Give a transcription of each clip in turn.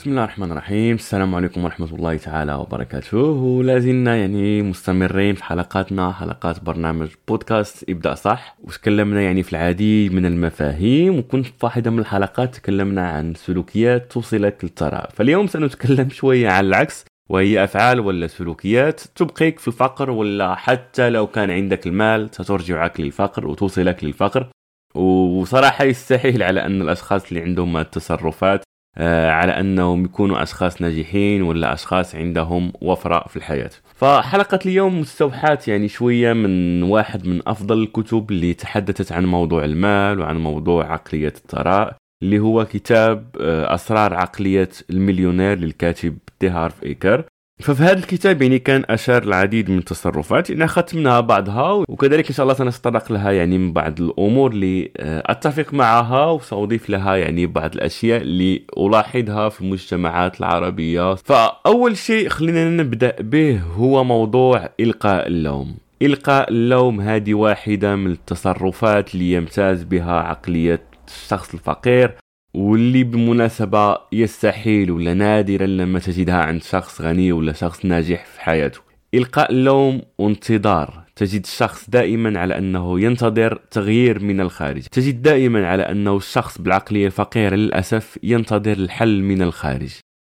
بسم الله الرحمن الرحيم. السلام عليكم ورحمة الله تعالى وبركاته. ولازلنا يعني مستمرين في حلقاتنا حلقات برنامج بودكاست ابدأ صح. وتكلمنا يعني في العديد من المفاهيم وكنت في واحدة من الحلقات تكلمنا عن سلوكيات توصلك للثراء. فاليوم سنتكلم شوية عن العكس وهي أفعال ولا سلوكيات تبقيك في الفقر ولا حتى لو كان عندك المال سترجعك للفقر وتوصلك للفقر. وصراحة يستحيل على أن الأشخاص اللي عندهم التصرفات على أنهم يكونوا أشخاص ناجحين ولا أشخاص عندهم وفرة في الحياة. فحلقة اليوم مستوحاة يعني شوية من واحد من أفضل الكتب اللي تحدثت عن موضوع المال وعن موضوع عقلية الثراء اللي هو كتاب آه، أسرار عقلية المليونير للكاتب دي هارف إيكر ففي هذا الكتاب يعني كان أشار العديد من التصرفات يعني اخذت منها بعضها وكذلك إن شاء الله سنتطرق لها يعني من بعض الأمور اللي آه، أتفق معها وسأضيف لها يعني بعض الأشياء اللي الاحظها في المجتمعات العربية. فأول شيء خلينا نبدأ به هو موضوع إلقاء اللوم. إلقاء اللوم هذه واحدة من التصرفات اللي يمتاز بها عقلية الشخص الفقير. واللي بالمناسبة يستحيل ولا نادرا لما تجدها عند شخص غني ولا شخص ناجح في حياته. إلقاء اللوم وانتظار. تجد الشخص دائما على أنه ينتظر تغيير من الخارج. تجد دائما على أنه الشخص بالعقلية الفقيرة للأسف ينتظر الحل من الخارج.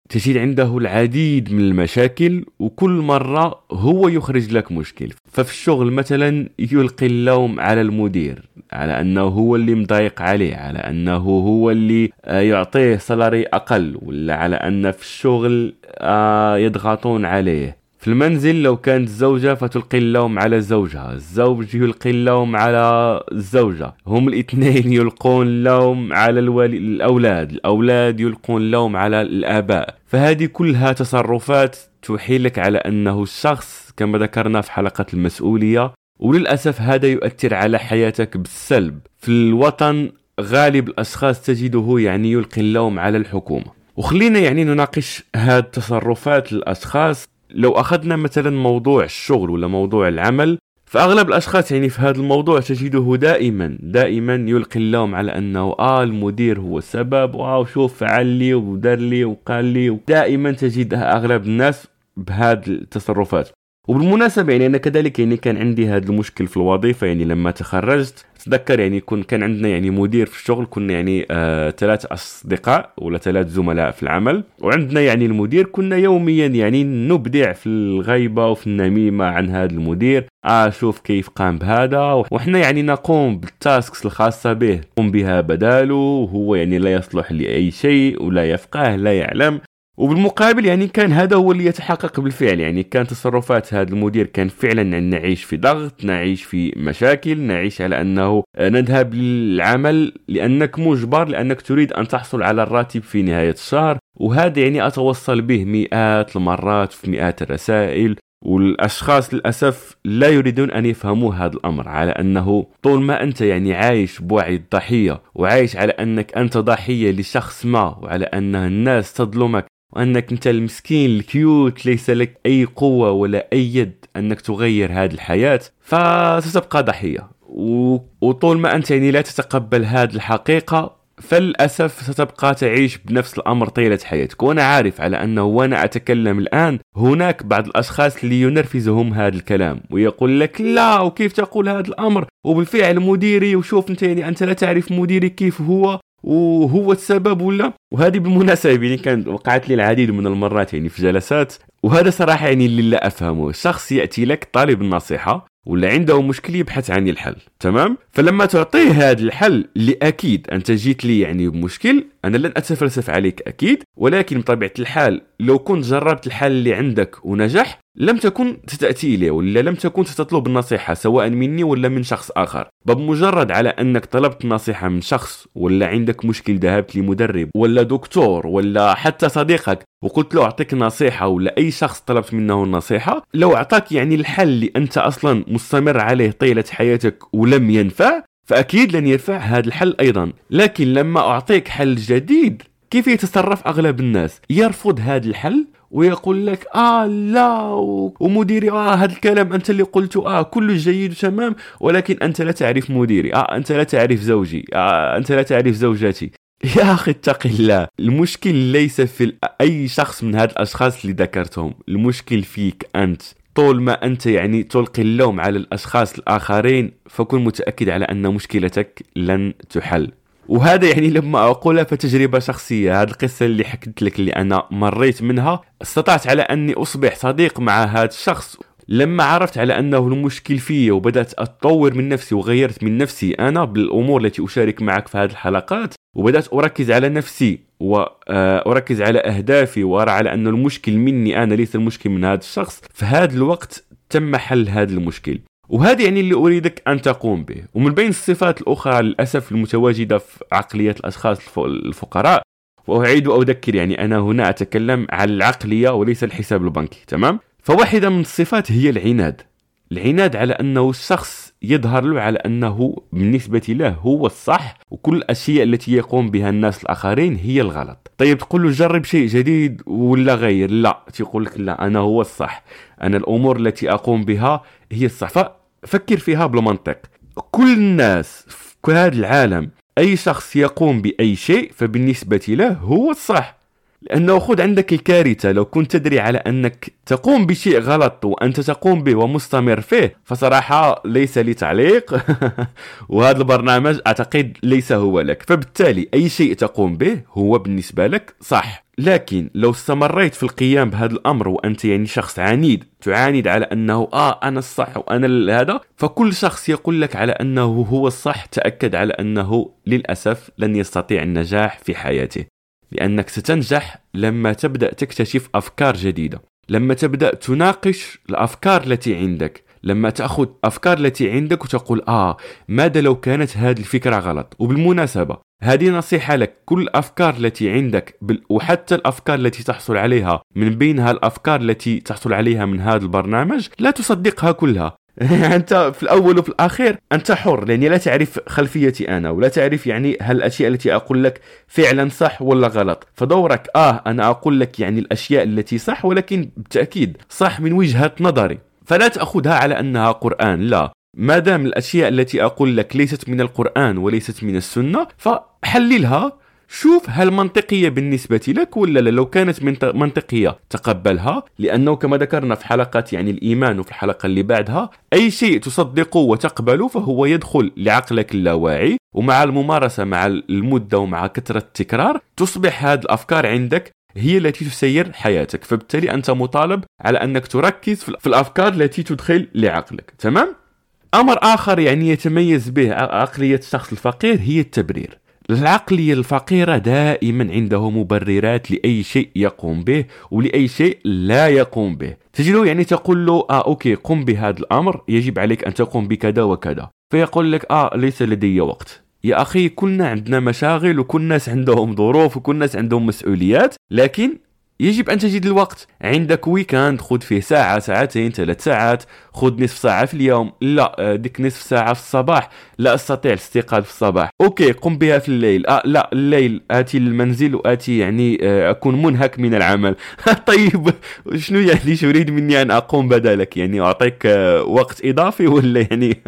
تجد عنده العديد من المشاكل وكل مرة هو يخرج لك مشكل. ففي الشغل مثلا يلقي اللوم على المدير على أنه هو اللي مضايق عليه على أنه هو اللي آه، يعطيه سلاري أقل ولا على أن في الشغل آه، يضغطون عليه. في المنزل لو كانت الزوجة فتلقي اللوم على زوجها. الزوج يلقي اللوم على الزوجة. هم الاثنين يلقون اللوم على الولي الأولاد. الأولاد يلقون اللوم على الآباء. فهذه كلها تصرفات تحيلك على أنه الشخص كما ذكرنا في حلقة المسؤولية وللأسف هذا يؤثر على حياتك بالسلب. في الوطن غالب الأشخاص تجده يعني يلقي اللوم على الحكومة. وخلينا يعني نناقش هذه التصرفات الأشخاص لو أخذنا مثلا موضوع الشغل ولا موضوع العمل فأغلب الأشخاص يعني في هذا الموضوع تجده دائما دائما يلقي اللوم على أنه آه المدير هو السبب واو شوف فعل لي ودار لي وقال لي دائما تجد أغلب الناس بهذه التصرفات. وبالمناسبة يعني أنا كذلك يعني كان عندي هذا المشكل في الوظيفة يعني لما تخرجت تذكر يعني كن كان عندنا يعني مدير في الشغل كنا يعني آه ثلاث أصدقاء ولا ثلاث زملاء في العمل. وعندنا يعني المدير كنا يوميا يعني نبدع في الغيبة وفي النميمة عن هذا المدير. آه شوف كيف قام بهذا وحنا يعني نقوم بالتاسكس الخاصة به. نقوم بها بداله وهو يعني لا يصلح لاي شيء ولا يفقه لا يعلم. وبالمقابل يعني كان هذا هو اللي يتحقق بالفعل. يعني كان تصرفات هذا المدير كان فعلا نعيش في ضغط نعيش في مشاكل نعيش على أنه نذهب للعمل لأنك مجبر لأنك تريد أن تحصل على الراتب في نهاية الشهر. وهذا يعني أتوصل به مئات المرات في مئات الرسائل. والأشخاص للأسف لا يريدون أن يفهموا هذا الأمر على أنه طول ما أنت يعني عايش بوعي الضحية وعايش على أنك أنت ضحية لشخص ما وعلى أن الناس تظلمك وأنك أنت المسكين الكيوت ليس لك أي قوة ولا أي يد أنك تغير هذه الحياة فستبقى ضحية. وطول ما أنت يعني لا تتقبل هذه الحقيقة فللأسف ستبقى تعيش بنفس الأمر طيلة حياتك. وأنا عارف على أنه وأنا أتكلم الآن هناك بعض الأشخاص اللي ينرفزهم هذا الكلام ويقول لك لا وكيف تقول هذا الأمر؟ وبالفعل مديري وشوف أنت يعني أنت لا تعرف مديري كيف هو. وهو السبب ولا؟ وهذه بالمناسبة يعني كانت وقعت لي العديد من المرات يعني في جلسات وهذا صراحة يعني اللي لا أفهمه. شخص يأتي لك طالب النصيحة ولا عنده مشكل يبحث عن الحل تمام؟ فلما تعطيه هذا الحل اللي أكيد أنت جيت لي يعني بمشكل أنا لن أتفلسف عليك أكيد ولكن بطبيعة الحال لو كنت جربت الحل اللي عندك ونجح لم تكن ستأتي لي ولا لم تكن ستطلب النصيحة سواء مني ولا من شخص آخر. بمجرد على أنك طلبت نصيحة من شخص ولا عندك مشكل ذهبت لمدرب ولا دكتور ولا حتى صديقك وقلت له أعطيك نصيحة ولا أي شخص طلبت منه النصيحة لو أعطاك يعني الحل اللي أنت أصلا مستمر عليه طيلة حياتك ولم ينفع فأكيد لن ينفع هذا الحل أيضا. لكن لما أعطيك حل جديد كيف يتصرف أغلب الناس؟ يرفض هذا الحل؟ ويقول لك آه لا ومديري آه هذا الكلام أنت اللي قلته آه كله جيد تمام ولكن أنت لا تعرف مديري آه أنت لا تعرف زوجي آه أنت لا تعرف زوجتي يا أخي اتق الله. المشكل ليس في أي شخص من هاد الأشخاص اللي ذكرتهم. المشكل فيك أنت. طول ما أنت يعني تلقي اللوم على الأشخاص الآخرين فكن متأكد على أن مشكلتك لن تحل. وهذا يعني لما أقولها فتجربة شخصية. هذه القصة اللي حكيت لك اللي أنا مريت منها. استطعت على أني أصبح صديق مع هذا الشخص. لما عرفت على أنه المشكل فيا وبدأت أطور من نفسي وغيرت من نفسي أنا بالأمور التي أشارك معك في هذه الحلقات وبدأت أركز على نفسي واركز على أهدافي وأرى على أن المشكل مني أنا ليس المشكل من هذا الشخص. في هذا الوقت تم حل هذا المشكل. وهذا يعني اللي أريدك أن تقوم به. ومن بين الصفات الأخرى للأسف المتواجدة في عقليه الأشخاص الفقراء. وأعيد وأذكر يعني أنا هنا أتكلم عن العقلية وليس الحساب البنكي تمام؟ فواحدة من الصفات هي العناد. العناد على أنه الشخص يظهر له على أنه بالنسبة له هو الصح وكل الأشياء التي يقوم بها الناس الآخرين هي الغلط. طيب تقول له جرب شيء جديد ولا غير؟ لا تقول لك لا أنا هو الصح. أنا الأمور التي أقوم بها هي الصح. ففكر فيها بالمنطق كل الناس في هذا العالم أي شخص يقوم بأي شيء فبالنسبة له هو الصح. لأنه خذ عندك الكارثة. لو كنت تدري على أنك تقوم بشيء غلط وأنت تقوم به ومستمر فيه فصراحة ليس لي تعليق. وهذا البرنامج أعتقد ليس هو لك. فبالتالي أي شيء تقوم به هو بالنسبة لك صح. لكن لو استمريت في القيام بهذا الأمر وأنت يعني شخص عنيد تعاند على أنه آه أنا الصح وأنا هذا فكل شخص يقول لك على أنه هو الصح تأكد على أنه للأسف لن يستطيع النجاح في حياته. لأنك ستنجح لما تبدأ تكتشف أفكار جديدة. لما تبدأ تناقش الأفكار التي عندك. لما تأخذ أفكار التي عندك وتقول آه ماذا لو كانت هذه الفكرة غلط؟ وبالمناسبة هذه نصيحة لك. كل الأفكار التي عندك وحتى الأفكار التي تحصل عليها من بينها الأفكار التي تحصل عليها من هذا البرنامج لا تصدقها كلها. انت في الأول وفي الأخير أنت حر لأني لا تعرف خلفيتي أنا ولا تعرف يعني هل الأشياء التي أقول لك فعلا صح ولا غلط. فدورك آه أنا أقول لك يعني الأشياء التي صح ولكن بالتأكيد صح من وجهة نظري. فلا تأخذها على أنها قرآن لا. ما دام الأشياء التي أقول لك ليست من القرآن وليست من السنة فحللها. شوف هل منطقية بالنسبة لك ولا لا لو كانت منطقية. تقبلها لأنه كما ذكرنا في حلقات يعني الإيمان وفي الحلقة اللي بعدها أي شيء تصدقه وتقبله فهو يدخل لعقلك اللاواعي ومع الممارسة مع المدة ومع كثرة التكرار تصبح هذه الأفكار عندك هي التي تسير حياتك. فبالتالي أنت مطالب على أنك تركز في الأفكار التي تدخل لعقلك. تمام؟ أمر آخر يعني يتميز به عقلية الشخص الفقير هي التبرير. العقلية الفقيرة دائما عنده مبررات لأي شيء يقوم به ولأي شيء لا يقوم به. تجده يعني تقول له آه أوكي قم بهذا الأمر يجب عليك أن تقوم بكذا وكذا. فيقول لك آه ليس لدي وقت. يا أخي كلنا عندنا مشاغل وكل الناس عندهم ظروف وكل الناس عندهم مسؤوليات لكن يجب أن تجد الوقت. عندك weekend خذ فيه ساعة ساعتين ثلاث ساعات. خذ نصف ساعة في اليوم. لا آه، ديك نصف ساعة في الصباح. لا أستطيع الاستيقاظ في الصباح. okay قم بها في الليل. آه لا الليل آتي للمنزل وآتي يعني آه أكون منهك من العمل. طيب شنو يعني؟ شو يريد مني أن أقوم بذلك؟ يعني أعطيك آه وقت إضافي ولا يعني؟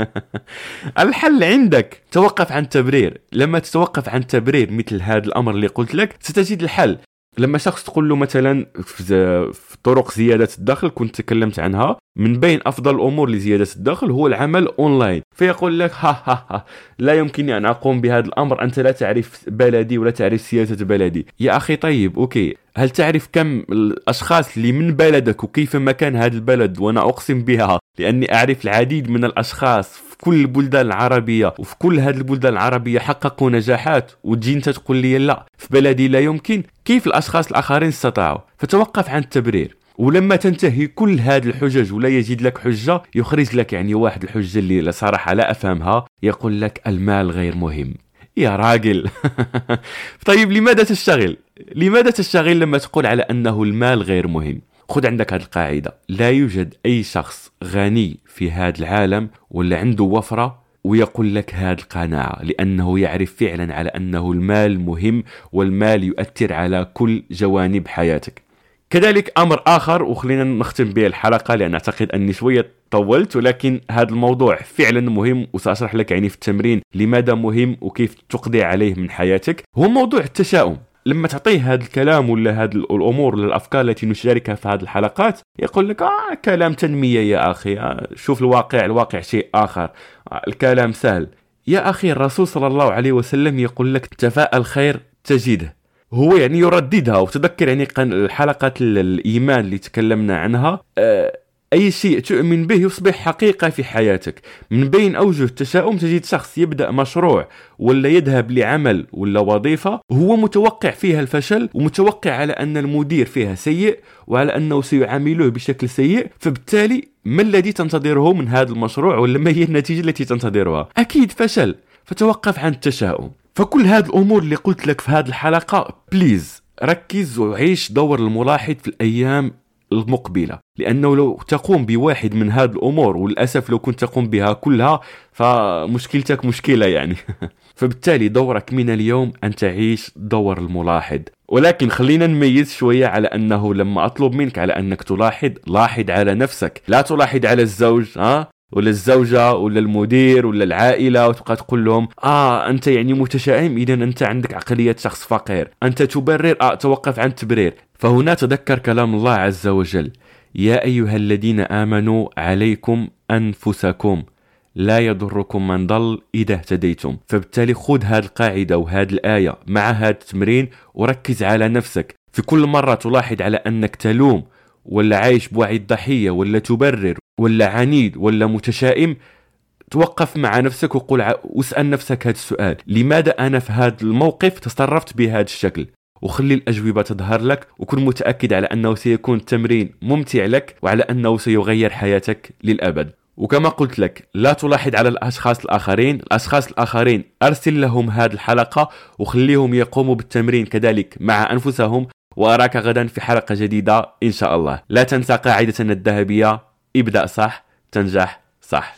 الحل عندك. توقف عن التبرير لما تتوقف عن التبرير مثل هذا الأمر اللي قلت لك ستجد الحل. لما شخص تقول له مثلا في طرق زيادة الدخل كنت تكلمت عنها من بين أفضل الأمور لزيادة الدخل هو العمل أونلاين. فيقول لك ها ها ها لا يمكنني أن أقوم بهذا الأمر أنت لا تعرف بلدي ولا تعرف سياسة بلدي. يا أخي طيب okay. هل تعرف كم الأشخاص اللي من بلدك وكيفما كان هذا البلد وأنا أقسم بها لأني أعرف العديد من الأشخاص كل البلدان العربيه وفي كل هذه البلدان العربية حققوا نجاحات وتجي انت تقول لي لا في بلدي لا يمكن. كيف الأشخاص الآخرين استطاعوا؟ فتوقف عن التبرير. ولما تنتهي كل هذه الحجج ولا يجد لك حجة يخرج لك يعني واحد الحجة اللي صراحة لا أفهمها يقول لك المال غير مهم. يا راجل. طيب لماذا تشتغل؟ لماذا تشتغل لما تقول على أنه المال غير مهم؟ خذ عندك هذه القاعدة. لا يوجد أي شخص غني في هذا العالم ولا عنده وفرة ويقول لك هذه القناعة لأنه يعرف فعلا على أنه المال مهم والمال يؤثر على كل جوانب حياتك. كذلك أمر آخر وخلينا نختم به الحلقة لأن أعتقد أني شوية طولت ولكن هذا الموضوع فعلا مهم وسأشرح لك يعني في التمرين لماذا مهم وكيف تقضي عليه من حياتك. هو موضوع التشاؤم. لما تعطيه هذا الكلام ولا هذه الأمور ولا الأفكار التي نشاركها في هذه الحلقات يقول لك آه كلام تنمية يا أخي آه شوف الواقع الواقع شيء آخر. آه الكلام سهل. يا أخي الرسول صلى الله عليه وسلم يقول لك تفاءل الخير تجده. هو يعني يرددها وتذكر يعني الحلقة الإيمان اللي تكلمنا عنها. آه، أي شيء تؤمن به يصبح حقيقة في حياتك. من بين أوجه التشاؤم تجد شخص يبدأ مشروع ولا يذهب لعمل ولا وظيفة هو متوقع فيها الفشل ومتوقع على أن المدير فيها سيء وعلى أنه سيعامله بشكل سيء فبالتالي ما الذي تنتظره من هذا المشروع ولا ما هي النتيجة التي تنتظرها؟ أكيد فشل. فتوقف عن التشاؤم. فكل هذه الأمور اللي قلت لك في هذه الحلقة بليز ركز وعيش دور الملاحظ في الأيام المقبلة. لأنه لو تقوم بواحد من هذه الأمور وللأسف لو كنت تقوم بها كلها فمشكلتك مشكلة يعني. فبالتالي دورك من اليوم أن تعيش دور الملاحظ ولكن خلينا نميز شوية على أنه لما أطلب منك على أنك تلاحظ لاحظ على نفسك. لا تلاحظ على الزوج ها؟ المدير ولا العائلة وتبقى تقول لهم آه أنت يعني متشائم؟ اذا أنت عندك عقلية شخص فقير. أنت تبرر آه توقف عن التبرير فهنا تذكر كلام الله عز وجل. يا أيها الذين آمنوا عليكم أنفسكم. لا يضركم من ضل إذا اهتديتم. فبالتالي خذ هذه القاعدة وهذه الآية مع هذا التمرين وركز على نفسك. في كل مرة تلاحظ على أنك تلوم ولا عايش بوعي الضحية ولا تبرر ولا عنيد ولا متشائم توقف مع نفسك وقول واسأل نفسك هذا السؤال. لماذا أنا في هذا الموقف تصرفت بهذا الشكل؟ وخلي الأجوبة تظهر لك وكن متأكد على أنه سيكون التمرين ممتع لك وعلى أنه سيغير حياتك للأبد. وكما قلت لك لا تلاحظ على الأشخاص الآخرين. الأشخاص الآخرين أرسل لهم هذه الحلقة وخليهم يقوموا بالتمرين كذلك مع أنفسهم. وأراك غدا في حلقة جديدة إن شاء الله. لا تنسى قاعدتنا الذهبية. ابدأ صح تنجح صح.